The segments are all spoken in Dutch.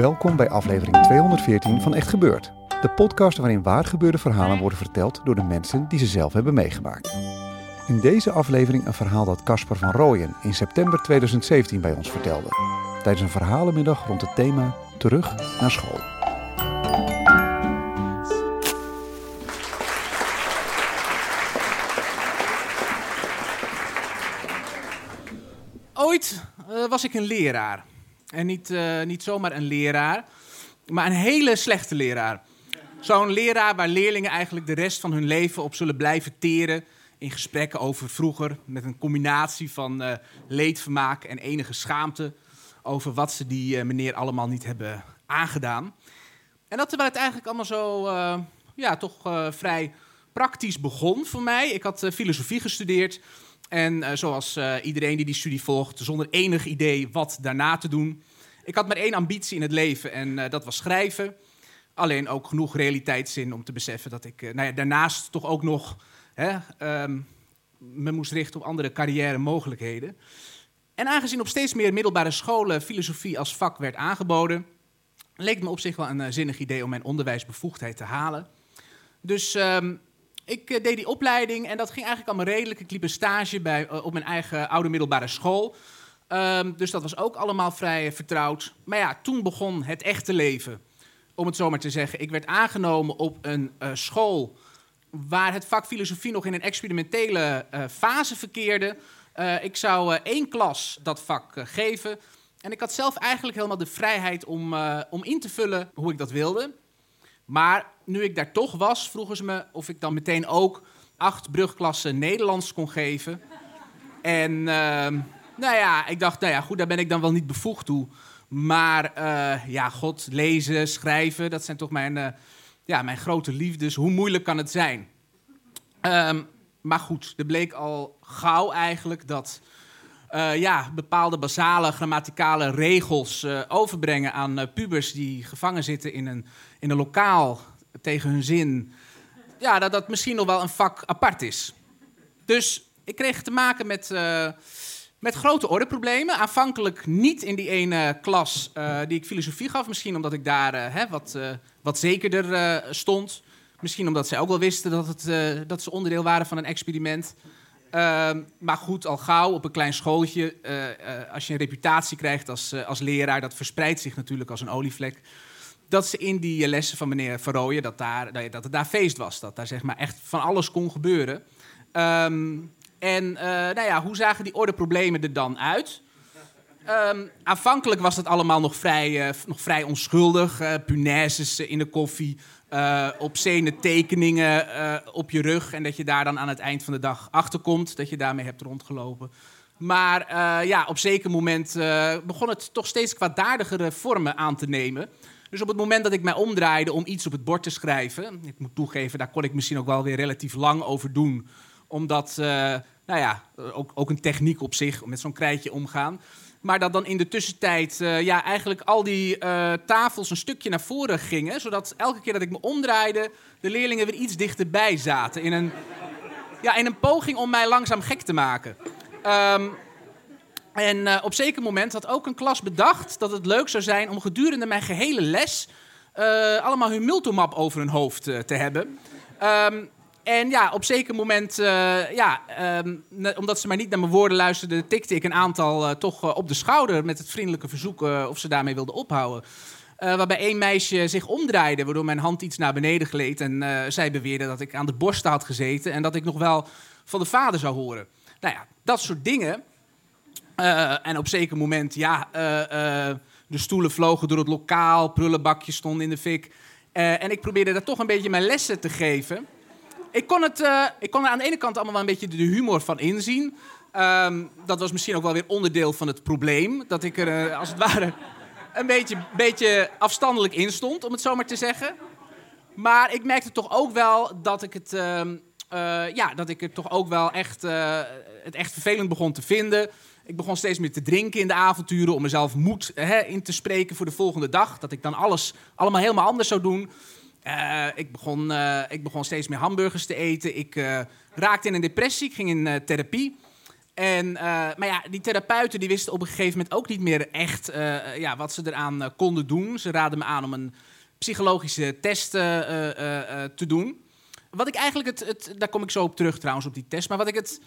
Welkom bij aflevering 214 van Echt Gebeurd. De podcast waarin waargebeurde verhalen worden verteld door de mensen die ze zelf hebben meegemaakt. In deze aflevering een verhaal dat Caspar van Rooyen in september 2017 bij ons vertelde. Tijdens een verhalenmiddag rond het thema Terug naar school. Ooit eh, was ik een leraar. En niet, eh, niet zomaar een leraar, maar een hele slechte leraar. Zo'n leraar waar leerlingen eigenlijk de rest van hun leven op zullen blijven teren. In gesprekken over vroeger, met een combinatie van uh, leedvermaak en enige schaamte. Over wat ze die uh, meneer allemaal niet hebben aangedaan. En dat terwijl het eigenlijk allemaal zo, ja, toch vrij praktisch begon voor mij. Ik had filosofie gestudeerd. En zoals iedereen die die studie volgt, zonder enig idee wat daarna te doen. Ik had maar één ambitie in het leven en dat was schrijven. Alleen ook genoeg realiteitszin om te beseffen dat ik nou ja, daarnaast toch ook nog hè, um, me moest richten op andere carrière mogelijkheden. En aangezien op steeds meer middelbare scholen filosofie als vak werd aangeboden, leek het me op zich wel een zinnig idee om mijn onderwijsbevoegdheid te halen. Dus um, ik uh, deed die opleiding en dat ging eigenlijk allemaal redelijk. Ik liep een stage bij, op mijn eigen oude middelbare school. Um, dus dat was ook allemaal vrij vertrouwd. Maar ja, toen begon het echte leven om het zo maar te zeggen. Ik werd aangenomen op een school waar het vak filosofie nog in een experimentele fase verkeerde. Ik zou één klas dat vak geven. En ik had zelf eigenlijk helemaal de vrijheid om, om in te vullen hoe ik dat wilde. Maar nu ik daar toch was, vroegen ze me of ik dan meteen ook acht brugklassen Nederlands kon geven. En ehm, nou ja, ik dacht, nou ja, goed, daar ben ik dan wel niet bevoegd toe. Maar uh, ja, God, lezen, schrijven, dat zijn toch mijn, uh, ja, mijn grote liefdes. Hoe moeilijk kan het zijn? Um, maar goed, er bleek al gauw eigenlijk dat uh, ja, bepaalde basale grammaticale regels overbrengen aan pubers die gevangen zitten in een, in een lokaal tegen hun zin. Ja, dat dat misschien nog wel een vak apart is. Dus ik kreeg te maken met met grote ordeproblemen. Aanvankelijk niet in die ene klas uh, die ik filosofie gaf. Misschien omdat ik daar uh, hè, wat, wat zekerder stond. Misschien omdat zij ook wel wisten dat, het, dat ze onderdeel waren van een experiment. Ehm, maar goed, al gauw op een klein schooltje. als je een reputatie krijgt als, als leraar, dat verspreidt zich natuurlijk als een olievlek. Dat ze in die lessen van meneer Verrooyen, dat, daar, dat het daar feest was. Dat daar zeg maar echt van alles kon gebeuren. Um, en uh, nou ja, hoe zagen die ordeproblemen er dan uit? Um, aanvankelijk was het allemaal nog vrij, uh, nog vrij onschuldig. Uh, punaises in de koffie, obscene tekeningen op je rug. En dat je daar dan aan het eind van de dag achter komt dat je daarmee hebt rondgelopen. Maar ja, op zeker moment begon het toch steeds kwaadaardigere vormen aan te nemen. Dus op het moment dat ik mij omdraaide om iets op het bord te schrijven... ik moet toegeven, daar kon ik misschien ook wel weer relatief lang over doen omdat, uh, nou ja, ook, ook een techniek op zich, met zo'n krijtje omgaan. Maar dat dan in de tussentijd uh, ja, eigenlijk al die tafels een stukje naar voren gingen. Zodat elke keer dat ik me omdraaide, de leerlingen weer iets dichterbij zaten. In een, ja, in een poging om mij langzaam gek te maken. Um, en uh, op zeker moment had ook een klas bedacht dat het leuk zou zijn om gedurende mijn gehele les allemaal hun multimap over hun hoofd te hebben. Um, en ja, op zeker moment, ja, um, omdat ze maar niet naar mijn woorden luisterden, tikte ik een aantal toch op de schouder met het vriendelijke verzoek of ze daarmee wilden ophouden. waarbij één meisje zich omdraaide, waardoor mijn hand iets naar beneden gleed. En zij beweerde dat ik aan de borsten had gezeten en dat ik nog wel van de vader zou horen. Nou ja, dat soort dingen. Eh, en op zeker moment, ja, eh, eh, de stoelen vlogen door het lokaal, prullenbakjes stonden in de fik. En ik probeerde daar toch een beetje mijn lessen te geven. Ik kon, het, ik kon er aan de ene kant allemaal wel een beetje de humor van inzien. Ehm, dat was misschien ook wel weer onderdeel van het probleem. Dat ik er als het ware een beetje, beetje afstandelijk in stond, om het zo maar te zeggen. Maar ik merkte toch ook wel dat ik het, ehm, eh, ja, dat ik het toch ook wel echt, het echt vervelend begon te vinden. Ik begon steeds meer te drinken in de avonturen om mezelf moed hè, in te spreken voor de volgende dag. Dat ik dan alles allemaal helemaal anders zou doen. Eh, ik, begon, eh, ik begon steeds meer hamburgers te eten. Ik eh, raakte in een depressie. Ik ging in therapie. En, maar ja, die therapeuten die wisten op een gegeven moment ook niet meer echt ja, wat ze eraan konden doen. Ze raadden me aan om een psychologische test te doen. Wat ik eigenlijk, het, het, daar kom ik zo op terug trouwens, op die test. Maar wat ik het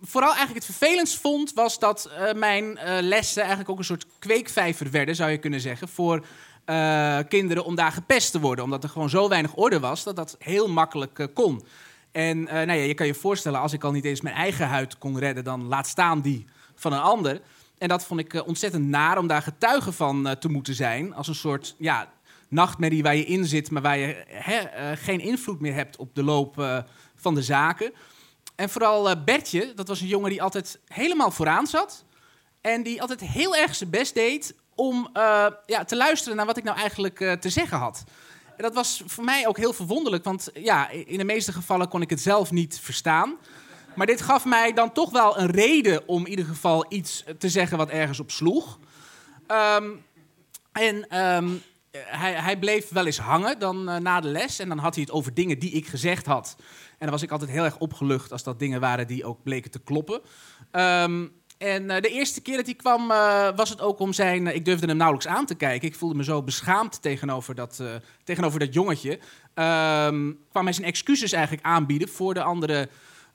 vooral eigenlijk het vervelendst vond, was dat eh, mijn eh, lessen eigenlijk ook een soort kweekvijver werden, zou je kunnen zeggen, voor eh, kinderen om daar gepest te worden. Omdat er gewoon zo weinig orde was dat dat heel makkelijk kon. En nou ja, je kan je voorstellen, als ik al niet eens mijn eigen huid kon redden, dan laat staan die van een ander. En dat vond ik ontzettend naar om daar getuige van te moeten zijn. Als een soort ja, nachtmerrie waar je in zit, maar waar je geen invloed meer hebt op de loop van de zaken. En vooral eh, Bertje, dat was een jongen die altijd helemaal vooraan zat. En die altijd heel erg zijn best deed om eh, ja, te luisteren naar wat ik nou eigenlijk eh, te zeggen had. En dat was voor mij ook heel verwonderlijk, want ja, in de meeste gevallen kon ik het zelf niet verstaan. Maar dit gaf mij dan toch wel een reden om in ieder geval iets te zeggen wat ergens op sloeg. Ehm, en ehm, hij, hij bleef wel eens hangen dan, eh, na de les. En dan had hij het over dingen die ik gezegd had. En dan was ik altijd heel erg opgelucht als dat dingen waren die ook bleken te kloppen. Ehm, en eh, de eerste keer dat hij kwam, eh, was het ook om zijn. ik durfde hem nauwelijks aan te kijken. Ik voelde me zo beschaamd tegenover dat, eh, tegenover dat jongetje. Ehm kwam hij zijn excuses eigenlijk aanbieden voor de andere eh,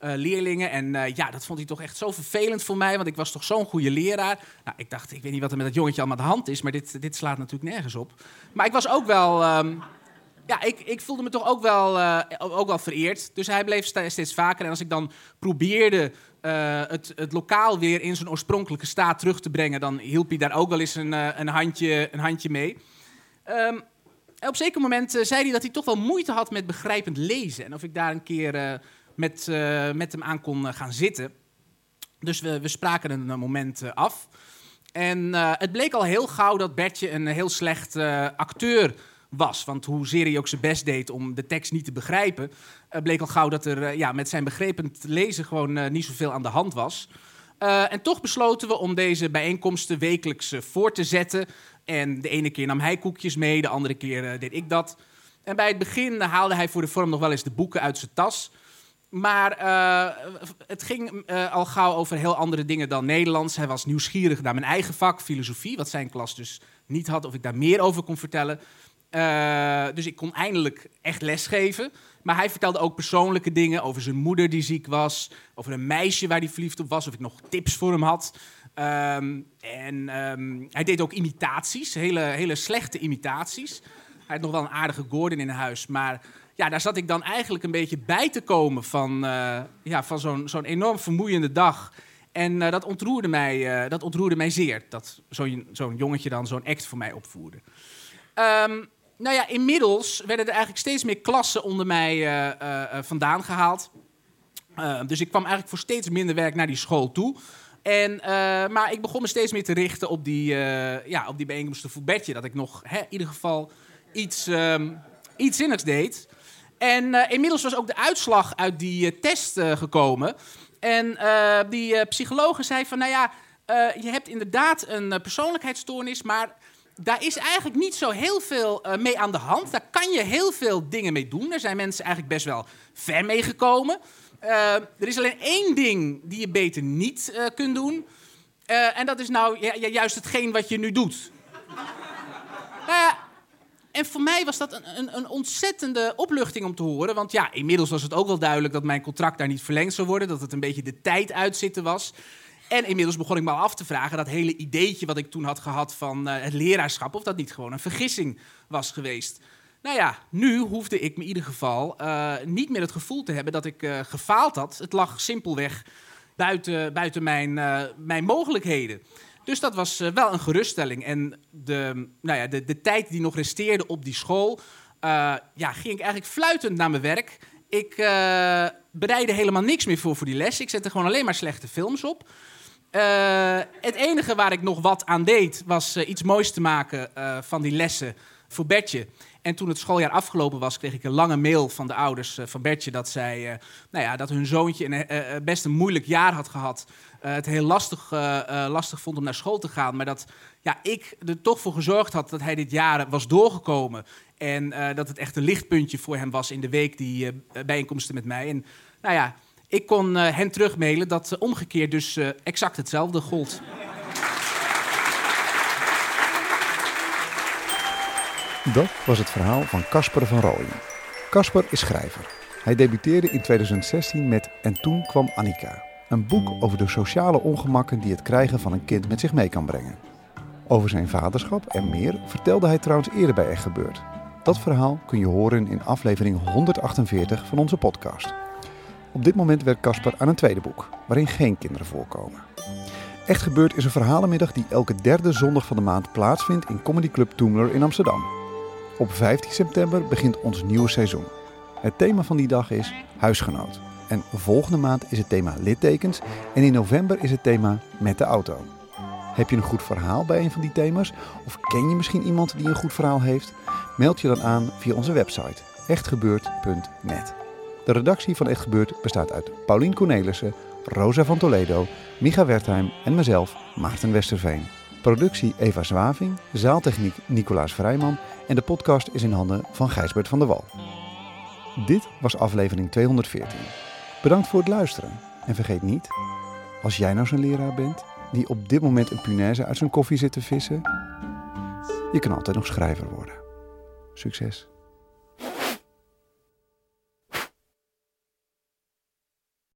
leerlingen. En eh, ja, dat vond hij toch echt zo vervelend voor mij, want ik was toch zo'n goede leraar. Nou, ik dacht, ik weet niet wat er met dat jongetje allemaal aan de hand is, maar dit, dit slaat natuurlijk nergens op. Maar ik was ook wel. ehm, ja, ik, ik voelde me toch ook wel, eh, ook wel vereerd. Dus hij bleef steeds vaker. En als ik dan probeerde eh, het, het lokaal weer in zijn oorspronkelijke staat terug te brengen, dan hielp hij daar ook wel eens een, eh, een, handje, een handje mee. En op zeker moment eh, zei hij dat hij toch wel moeite had met begrijpend lezen. En of ik daar een keer eh, met, eh, met hem aan kon eh, gaan zitten. Dus we, we spraken een eh, moment af. En het bleek al heel gauw dat Bertje een heel slecht acteur was. Want hoezeer hij ook zijn best deed om de tekst niet te begrijpen, bleek al gauw dat er ja, met zijn begrepen lezen gewoon niet zoveel aan de hand was. En toch besloten we om deze bijeenkomsten wekelijks voor te zetten. En de ene keer nam hij koekjes mee, de andere keer deed ik dat. En bij het begin haalde hij voor de vorm nog wel eens de boeken uit zijn tas. Maar eh, het ging eh, al gauw over heel andere dingen dan Nederlands. Hij was nieuwsgierig naar mijn eigen vak, filosofie, wat zijn klas dus niet had, of ik daar meer over kon vertellen. Eh, dus ik kon eindelijk echt lesgeven. Maar hij vertelde ook persoonlijke dingen over zijn moeder die ziek was, over een meisje waar hij verliefd op was, of ik nog tips voor hem had. Ehm, en ehm, hij deed ook imitaties, hele, hele slechte imitaties. Hij had nog wel een aardige Gordon in huis, maar ja, daar zat ik dan eigenlijk een beetje bij te komen van, eh, ja, van zo'n zo'n enorm vermoeiende dag. En eh, dat, ontroerde mij, eh, dat ontroerde mij zeer, dat zo'n zo'n jongetje dan zo'n act voor mij opvoerde. Ehm, nou ja, inmiddels werden er eigenlijk steeds meer klassen onder mij vandaan gehaald. Uh, dus ik kwam eigenlijk voor steeds minder werk naar die school toe. En, maar ik begon me steeds meer te richten op die, uh, ja, op die bijeenkomsten voor Bertje. Dat ik nog hè, in ieder geval iets, um, iets zinnigs deed. En uh, inmiddels was ook de uitslag uit die test gekomen. En die psychologe zei van, nou ja, je hebt inderdaad een persoonlijkheidsstoornis, maar daar is eigenlijk niet zo heel veel mee aan de hand. Daar kan je heel veel dingen mee doen. Daar zijn mensen eigenlijk best wel ver mee gekomen. Er is alleen één ding die je beter niet kunt doen. en dat is nou juist hetgeen wat je nu doet. En voor mij was dat een, een, een, ontzettende opluchting om te horen. Want ja, inmiddels was het ook wel duidelijk dat mijn contract daar niet verlengd zou worden. Dat het een beetje de tijd uitzitten was. En inmiddels begon ik me al af te vragen, dat hele ideetje wat ik toen had gehad van uh, het leraarschap, of dat niet gewoon een vergissing was geweest. Nou ja, nu hoefde ik me in ieder geval uh, niet meer het gevoel te hebben dat ik uh, gefaald had. Het lag simpelweg buiten, buiten mijn, eh, mijn mogelijkheden. Dus dat was eh, wel een geruststelling. En de, nou ja, de, de tijd die nog resteerde op die school, eh, ja, ging ik eigenlijk fluitend naar mijn werk. Ik uh, bereidde helemaal niks meer voor voor die les. Ik zette gewoon alleen maar slechte films op. het enige waar ik nog wat aan deed, was iets moois te maken van die lessen voor Bertje. En toen het schooljaar afgelopen was, kreeg ik een lange mail van de ouders van Bertje dat, zij, nou ja, dat hun zoontje een, best een moeilijk jaar had gehad. Het heel lastig, lastig vond om naar school te gaan. Maar dat ja, ik er toch voor gezorgd had dat hij dit jaar was doorgekomen. En dat het echt een lichtpuntje voor hem was in de week die bijeenkomsten met mij. En nou ja, ik kon hen terugmailen dat omgekeerd dus exact hetzelfde gold. Dat was het verhaal van Casper van Rooyen. Casper is schrijver. Hij debuteerde in 2016 met En toen kwam Annika. Een boek over de sociale ongemakken die het krijgen van een kind met zich mee kan brengen. Over zijn vaderschap en meer vertelde hij trouwens eerder bij Echt Gebeurd. Dat verhaal kun je horen in aflevering 148 van onze podcast. Op dit moment werkt Casper aan een tweede boek, waarin geen kinderen voorkomen. Echt Gebeurd is een verhalenmiddag die elke derde zondag van de maand plaatsvindt in Comedy Club Toemler in Amsterdam. Op 15 september begint ons nieuwe seizoen. Het thema van die dag is huisgenoot. En volgende maand is het thema littekens. En in november is het thema met de auto. Heb je een goed verhaal bij een van die thema's? Of ken je misschien iemand die een goed verhaal heeft? Meld je dan aan via onze website echtgebeurd.net. De redactie van Echt Gebeurd bestaat uit Paulien Cornelissen, Rosa van Toledo, Micha Wertheim en mezelf, Maarten Westerveen. Productie Eva Zwaving, zaaltechniek Nicolaas Vrijman en de podcast is in handen van Gijsbert van der Wal. Dit was aflevering 214. Bedankt voor het luisteren. En vergeet niet, als jij nou zo'n leraar bent die op dit moment een punaise uit zijn koffie zit te vissen, je kan altijd nog schrijver worden. Succes!